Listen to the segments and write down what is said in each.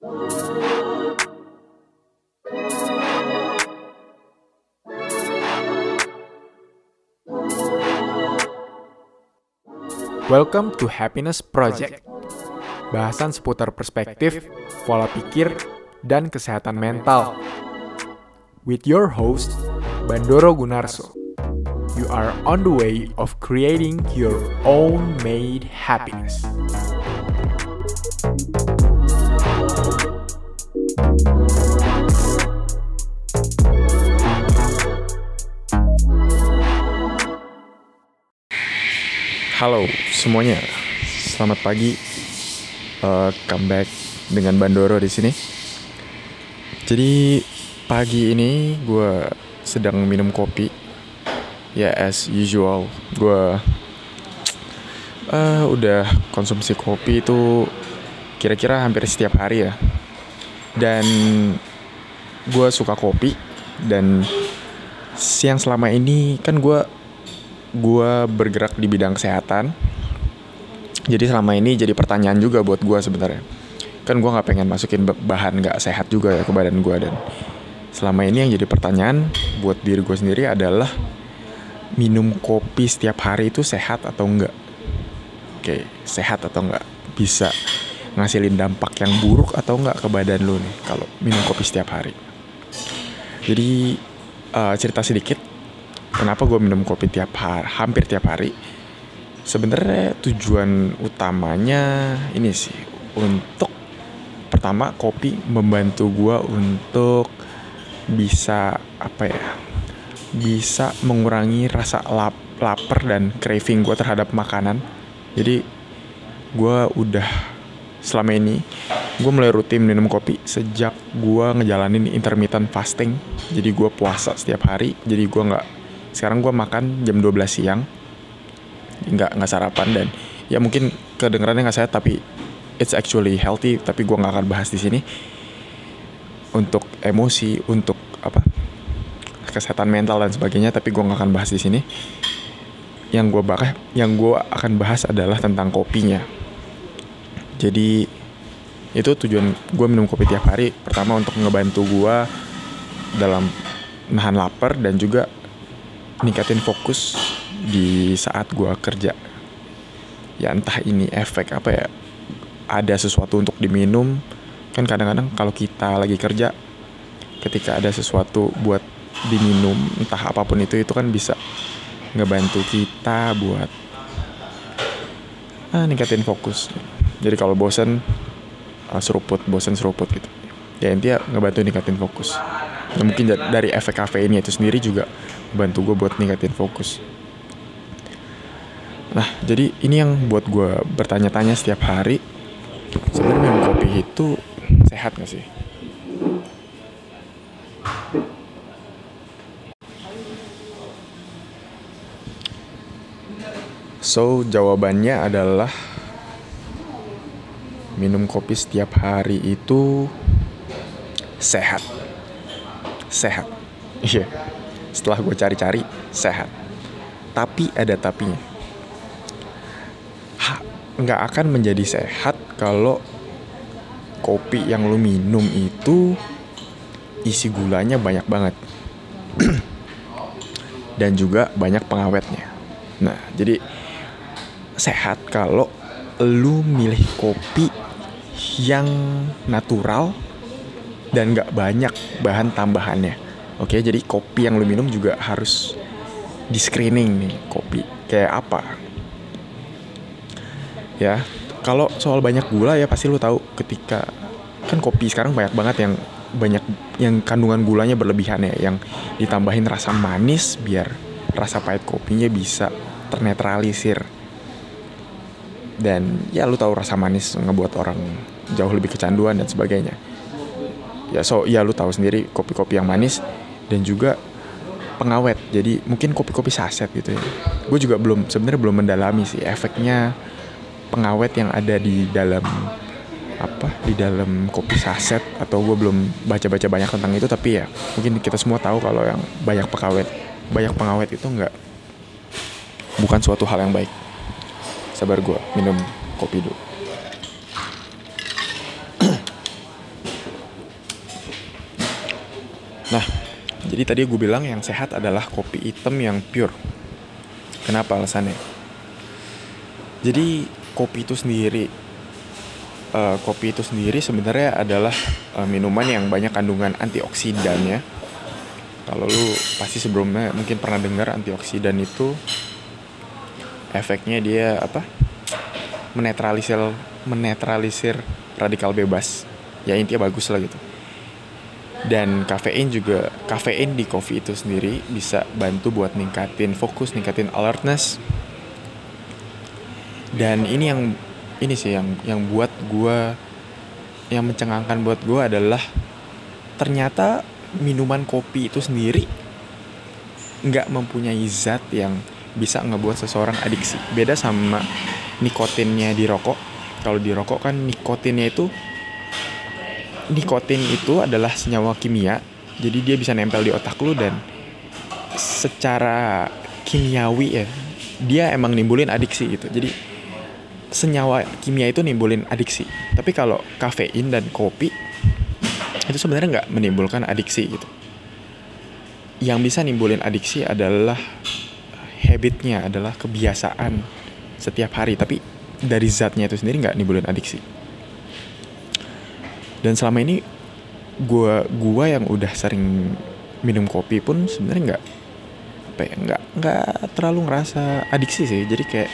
Welcome to Happiness Project. Bahasan seputar perspektif, pola pikir, dan kesehatan mental. With your host, Bandoro Gunarso. You are on the way of creating your own made happiness. Halo semuanya, selamat pagi. Uh, comeback dengan Bandoro di sini. Jadi pagi ini gue sedang minum kopi. Ya as usual, gue uh, udah konsumsi kopi itu kira-kira hampir setiap hari ya. Dan gue suka kopi dan siang selama ini kan gue gue bergerak di bidang kesehatan. Jadi selama ini jadi pertanyaan juga buat gue sebenarnya. Kan gue nggak pengen masukin bahan nggak sehat juga ya ke badan gue dan selama ini yang jadi pertanyaan buat diri gue sendiri adalah minum kopi setiap hari itu sehat atau enggak oke sehat atau enggak bisa ngasilin dampak yang buruk atau enggak ke badan lo nih kalau minum kopi setiap hari? Jadi uh, cerita sedikit kenapa gue minum kopi tiap hari hampir tiap hari? Sebenarnya tujuan utamanya ini sih untuk pertama kopi membantu gue untuk bisa apa ya bisa mengurangi rasa lap, lapar dan craving gue terhadap makanan. Jadi gue udah selama ini gue mulai rutin minum kopi sejak gue ngejalanin intermittent fasting. Jadi gue puasa setiap hari jadi gue nggak sekarang gue makan jam 12 siang. Nggak nggak sarapan dan ya mungkin kedengarannya nggak sehat tapi it's actually healthy tapi gue nggak akan bahas di sini. Untuk emosi untuk apa kesehatan mental dan sebagainya tapi gue nggak akan bahas di sini. Yang gue bahas yang gue akan bahas adalah tentang kopinya. Jadi itu tujuan gue minum kopi tiap hari. Pertama untuk ngebantu gue dalam nahan lapar dan juga ningkatin fokus di saat gue kerja. Ya entah ini efek apa ya ada sesuatu untuk diminum. Kan kadang-kadang kalau kita lagi kerja ketika ada sesuatu buat diminum entah apa pun itu itu kan bisa ngebantu kita buat ah, ningkatin fokus. Jadi kalau bosen uh, seruput bosen seruput gitu. Ya intinya ngebantu ningkatin fokus. Ya, mungkin dari efek kafeinnya itu sendiri juga bantu gue buat ningkatin fokus nah jadi ini yang buat gue bertanya-tanya setiap hari sebenarnya minum kopi itu sehat gak sih So jawabannya adalah minum kopi setiap hari itu sehat. Sehat. Iya. Yeah setelah gue cari-cari sehat. Tapi ada tapinya. Nggak akan menjadi sehat kalau kopi yang lo minum itu isi gulanya banyak banget. Dan juga banyak pengawetnya. Nah jadi sehat kalau lu milih kopi yang natural dan nggak banyak bahan tambahannya Oke, jadi kopi yang lu minum juga harus di screening nih kopi kayak apa. Ya, kalau soal banyak gula ya pasti lu tahu ketika kan kopi sekarang banyak banget yang banyak yang kandungan gulanya berlebihan ya, yang ditambahin rasa manis biar rasa pahit kopinya bisa ternetralisir. Dan ya lu tahu rasa manis ngebuat orang jauh lebih kecanduan dan sebagainya. Ya so ya lu tahu sendiri kopi-kopi yang manis dan juga pengawet. Jadi mungkin kopi-kopi saset gitu ya. Gue juga belum sebenarnya belum mendalami sih efeknya pengawet yang ada di dalam apa di dalam kopi saset atau gue belum baca-baca banyak tentang itu. Tapi ya mungkin kita semua tahu kalau yang banyak pengawet banyak pengawet itu nggak bukan suatu hal yang baik. Sabar gue minum kopi dulu. Nah, jadi tadi gue bilang yang sehat adalah kopi hitam yang pure. Kenapa alasannya? Jadi kopi itu sendiri, uh, kopi itu sendiri sebenarnya adalah uh, minuman yang banyak kandungan antioksidan ya. Kalau lu pasti sebelumnya mungkin pernah dengar antioksidan itu efeknya dia apa? Menetralisir menetralisir radikal bebas. Ya intinya bagus lah gitu dan kafein juga kafein di kopi itu sendiri bisa bantu buat ningkatin fokus ningkatin alertness. Dan ini yang ini sih yang yang buat gue yang mencengangkan buat gue adalah ternyata minuman kopi itu sendiri nggak mempunyai zat yang bisa ngebuat seseorang adiksi. Beda sama nikotinnya di rokok. Kalau di rokok kan nikotinnya itu nikotin itu adalah senyawa kimia. Jadi dia bisa nempel di otak lu dan secara kimiawi ya dia emang nimbulin adiksi gitu. Jadi senyawa kimia itu nimbulin adiksi. Tapi kalau kafein dan kopi itu sebenarnya nggak menimbulkan adiksi gitu. Yang bisa nimbulin adiksi adalah habitnya adalah kebiasaan setiap hari. Tapi dari zatnya itu sendiri nggak nimbulin adiksi dan selama ini gua gua yang udah sering minum kopi pun sebenarnya nggak apa ya nggak nggak terlalu ngerasa adiksi sih. Jadi kayak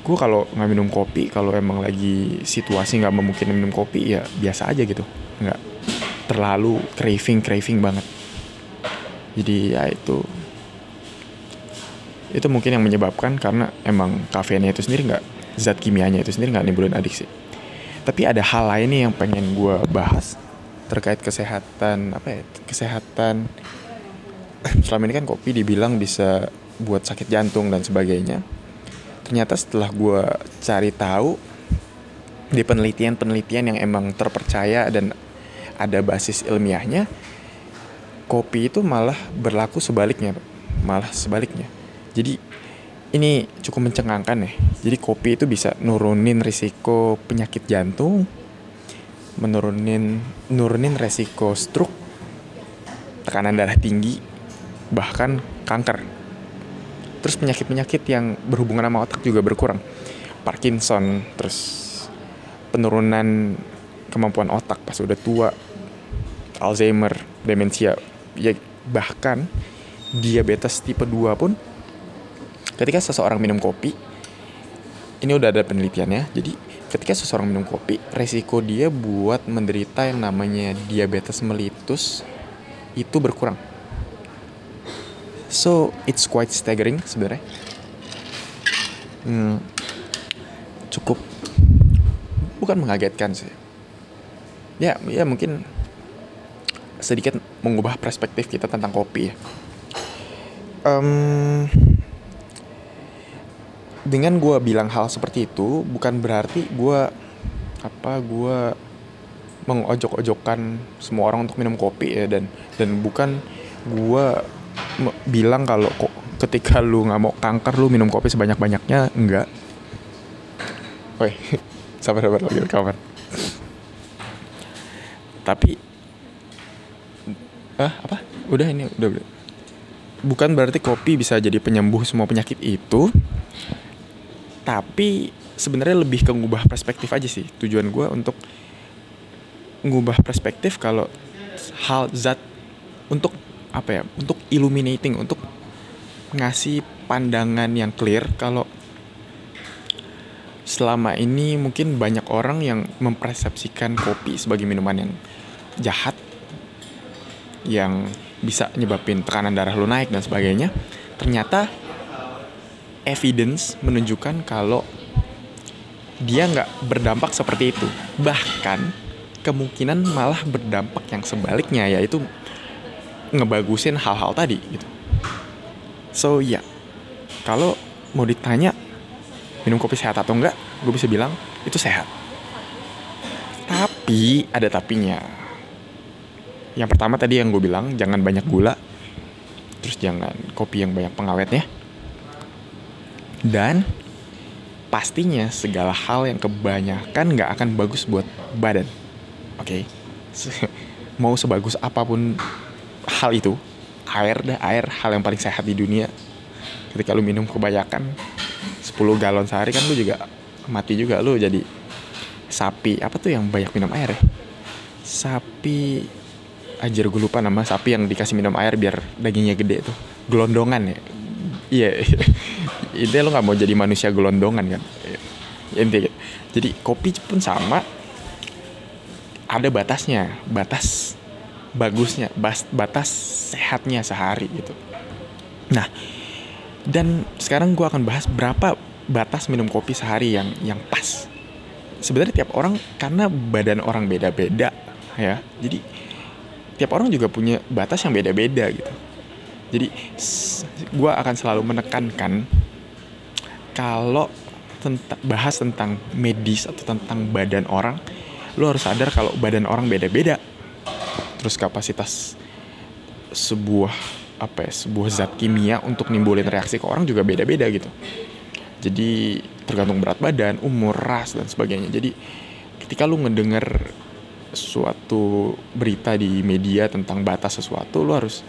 gue kalau nggak minum kopi kalau emang lagi situasi nggak memungkinkan minum kopi ya biasa aja gitu. Nggak terlalu craving craving banget. Jadi ya itu itu mungkin yang menyebabkan karena emang kafeinnya itu sendiri nggak zat kimianya itu sendiri nggak nimbulin adiksi tapi ada hal lain nih yang pengen gue bahas terkait kesehatan apa ya kesehatan. Selama ini kan kopi dibilang bisa buat sakit jantung dan sebagainya. Ternyata setelah gue cari tahu di penelitian-penelitian yang emang terpercaya dan ada basis ilmiahnya kopi itu malah berlaku sebaliknya malah sebaliknya. Jadi ini cukup mencengangkan ya. Jadi kopi itu bisa nurunin risiko penyakit jantung, menurunin nurunin resiko stroke, tekanan darah tinggi, bahkan kanker. Terus penyakit-penyakit yang berhubungan sama otak juga berkurang. Parkinson, terus penurunan kemampuan otak pas udah tua, Alzheimer, demensia, ya bahkan diabetes tipe 2 pun ketika seseorang minum kopi ini udah ada penelitiannya jadi ketika seseorang minum kopi resiko dia buat menderita yang namanya diabetes melitus itu berkurang. So it's quite staggering sebenarnya. Hmm, cukup bukan mengagetkan sih. Ya ya mungkin sedikit mengubah perspektif kita tentang kopi ya. Um, dengan gue bilang hal seperti itu bukan berarti gue apa gue mengojok-ojokkan semua orang untuk minum kopi ya dan dan bukan gue bilang kalau kok ketika lu nggak mau kanker lu minum kopi sebanyak banyaknya enggak Woi, sabar sabar lagi rekaman. Tapi ah apa? Udah ini udah, udah. Bukan berarti kopi bisa jadi penyembuh semua penyakit itu, tapi sebenarnya lebih ke ngubah perspektif aja sih. Tujuan gue untuk ngubah perspektif kalau hal zat untuk apa ya untuk illuminating untuk ngasih pandangan yang clear kalau selama ini mungkin banyak orang yang mempersepsikan kopi sebagai minuman yang jahat yang bisa nyebabin tekanan darah lu naik dan sebagainya. Ternyata evidence menunjukkan kalau dia nggak berdampak seperti itu. Bahkan kemungkinan malah berdampak yang sebaliknya yaitu ngebagusin hal-hal tadi gitu. So ya, yeah. kalau mau ditanya minum kopi sehat atau enggak, gue bisa bilang itu sehat. Tapi ada tapinya. Yang pertama tadi yang gue bilang jangan banyak gula, terus jangan kopi yang banyak pengawetnya dan pastinya segala hal yang kebanyakan nggak akan bagus buat badan. Oke, okay? mau sebagus apa pun hal itu air dah air hal yang paling sehat di dunia. Ketika lu minum kebanyakan 10 galon sehari kan lu juga mati juga lu jadi sapi. Apa tuh yang banyak minum air ya? Sapi. Ajar gue lupa nama sapi yang dikasih minum air biar dagingnya gede tuh. Gelondongan ya? Iya intinya lo nggak mau jadi manusia gelondongan kan? Ya, intinya. Jadi kopi pun sama. Ada batasnya batas bagusnya batas sehatnya sehari gitu. Nah dan sekarang gue akan bahas berapa batas minum kopi sehari yang yang pas. Sebenarnya tiap orang karena badan orang beda-beda ya. Jadi tiap orang juga punya batas yang beda-beda gitu. Jadi gue akan selalu menekankan kalau tentang bahas tentang medis atau tentang badan orang lo harus sadar kalau badan orang beda-beda terus kapasitas sebuah apa ya sebuah zat kimia untuk nimbulin reaksi ke orang juga beda-beda gitu jadi tergantung berat badan umur ras dan sebagainya jadi ketika lu ngedenger suatu berita di media tentang batas sesuatu lo harus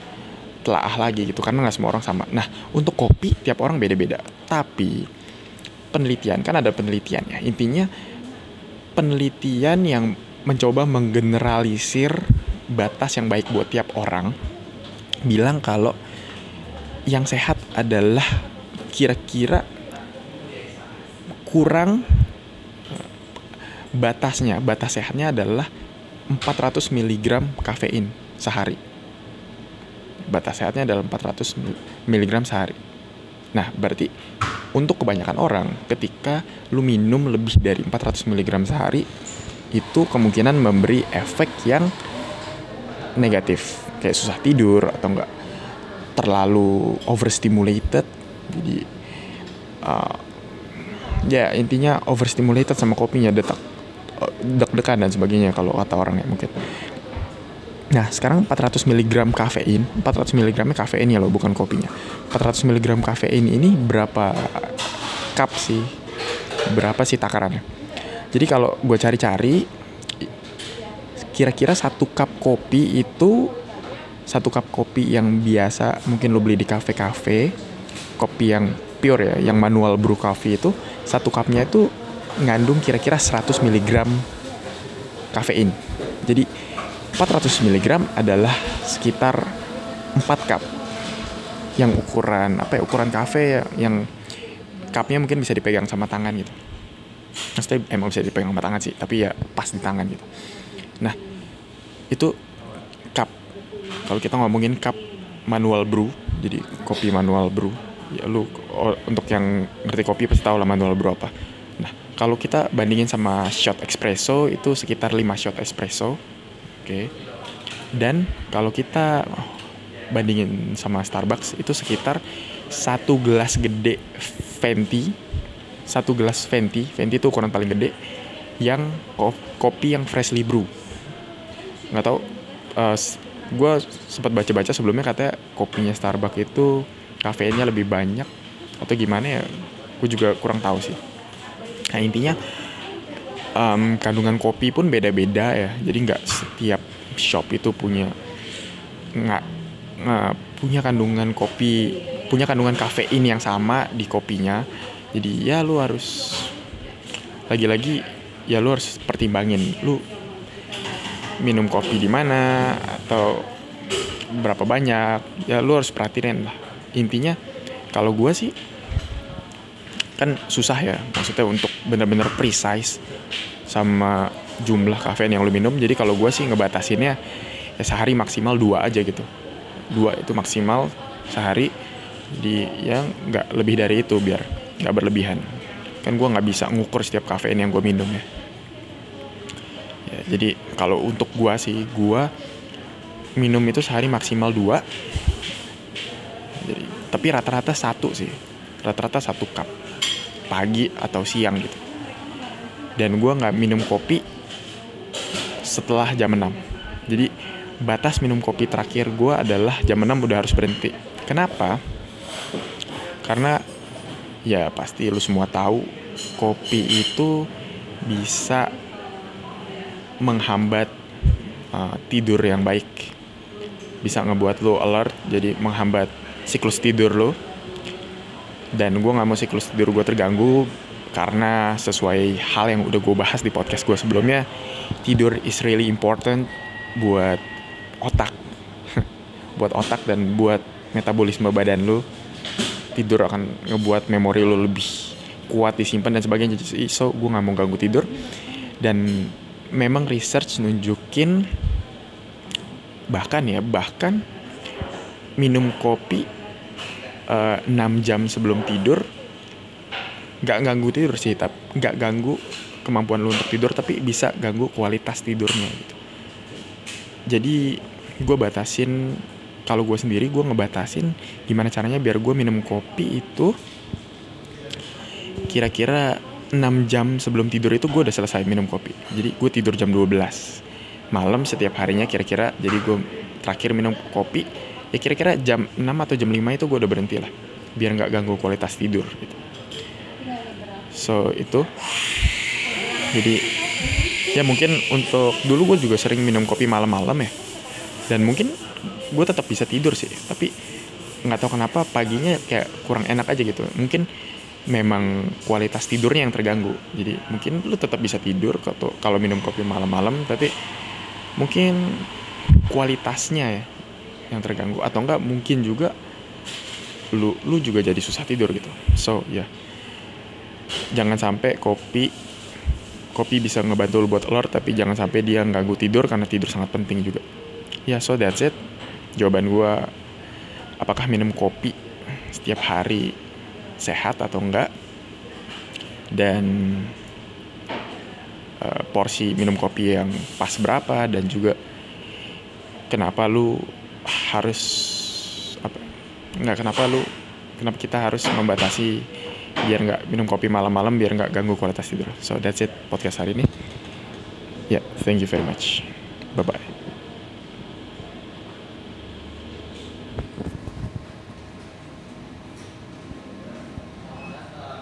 telaah lagi gitu karena nggak semua orang sama. Nah untuk kopi tiap orang beda-beda. Tapi penelitian kan ada penelitian ya. Intinya penelitian yang mencoba menggeneralisir batas yang baik buat tiap orang bilang kalau yang sehat adalah kira-kira kurang batasnya batas sehatnya adalah 400 mg kafein sehari. Batas sehatnya adalah 400 mg sehari. Nah, berarti untuk kebanyakan orang ketika lu minum lebih dari 400 mg sehari itu kemungkinan memberi efek yang negatif kayak susah tidur atau enggak terlalu overstimulated jadi uh, ya intinya overstimulated sama kopinya detak deg-degan dan sebagainya kalau kata orang ya mungkin. Nah, sekarang 400 mg kafein, 400 mg kafein ya loh, bukan kopinya. 400 mg kafein ini berapa cup sih? Berapa sih takarannya? Jadi kalau gue cari-cari, kira-kira satu cup kopi itu satu cup kopi yang biasa mungkin lo beli di kafe-kafe, kopi yang pure ya, yang manual brew coffee itu satu cupnya itu ngandung kira-kira 100 mg kafein. Jadi 400 mg adalah sekitar 4 cup yang ukuran apa ya ukuran kafe yang cupnya mungkin bisa dipegang sama tangan gitu. Maksudnya emang bisa dipegang sama tangan sih tapi ya pas di tangan gitu. Nah itu cup. Kalau kita ngomongin cup manual brew jadi kopi manual brew ya lu untuk yang ngerti kopi pasti tahu lah manual brew apa. Kalau kita bandingin sama shot espresso itu sekitar 5 shot espresso. Okay. Dan kalau kita bandingin sama Starbucks itu sekitar satu gelas gede venti, satu gelas venti, venti itu ukuran paling gede yang kopi yang freshly brew. Nggak tahu uh, gue sempat baca-baca sebelumnya katanya kopinya Starbucks itu kafeinnya lebih banyak atau gimana ya gue juga kurang tahu sih Nah intinya um, kandungan kopi pun beda-beda ya. Jadi nggak setiap shop itu punya nggak punya kandungan kopi punya kandungan kafein yang sama di kopinya. Jadi ya lu harus lagi-lagi ya lu harus pertimbangin lu minum kopi di mana atau berapa banyak ya lu harus perhatiin lah intinya kalau gue sih kan susah ya maksudnya untuk bener-bener precise sama jumlah kafein yang lu minum. Jadi kalau gue sih ngebatasinnya ya sehari maksimal dua aja gitu. Dua itu maksimal sehari. Di yang nggak lebih dari itu biar nggak berlebihan. Kan gue nggak bisa ngukur setiap kafein yang gue minum ya, ya jadi kalau untuk gue sih gue minum itu sehari maksimal dua. Jadi tapi rata-rata satu sih. Rata-rata satu cup pagi atau siang gitu. Dan gue nggak minum kopi setelah jam 6 jadi batas minum kopi terakhir gue adalah jam 6 udah harus berhenti. Kenapa? Karena ya pasti lu semua tahu kopi itu bisa menghambat uh, tidur yang baik. Bisa ngebuat lo alert jadi menghambat siklus tidur lo dan gue nggak mau siklus tidur gue terganggu karena sesuai hal yang udah gue bahas di podcast gue sebelumnya tidur is really important buat otak. Buat otak dan buat metabolisme badan lo tidur akan ngebuat memori lo lebih kuat disimpan dan sebagainya. So gue nggak mau ganggu tidur. Dan memang research nunjukin bahkan ya bahkan minum kopi uh, eh, 6 jam sebelum tidur nggak ganggu tidur sih tapi nggak ganggu kemampuan lu untuk tidur tapi bisa ganggu kualitas tidurnya gitu. Jadi gue batasin kalau gue sendiri gue ngebatasin gimana caranya biar gue minum kopi itu kira-kira 6 jam sebelum tidur itu gue udah selesai minum kopi. Jadi gue tidur jam 12 malam setiap harinya kira-kira. Jadi gue terakhir minum kopi ya kira-kira jam 6 atau jam 5 itu gue udah berhenti lah biar nggak ganggu kualitas tidur gitu. So itu. Jadi ya mungkin untuk dulu gue juga sering minum kopi malam-malam ya. Dan mungkin gue tetap bisa tidur sih tapi nggak tahu kenapa paginya kayak kurang enak aja gitu. Mungkin memang kualitas tidurnya yang terganggu. Jadi mungkin lu tetap bisa tidur kalau minum kopi malam-malam tapi mungkin kualitasnya ya yang terganggu. Atau enggak mungkin juga lu lu juga jadi susah tidur gitu. So ya. Yeah. jangan sampai kopi kopi bisa ngebantu lu buat alert tapi jangan sampai dia ganggu tidur karena tidur sangat penting juga. Ya yeah, so that's it. Jawaban gua apakah minum kopi setiap hari sehat atau enggak? Dan uh, porsi minum kopi yang pas berapa dan juga kenapa lu harus apa? Nggak kenapa lu kenapa kita harus membatasi biar nggak minum kopi malam-malam biar nggak ganggu kualitas tidur? So that's it podcast hari ini. Ya yeah, thank you very much. Bye bye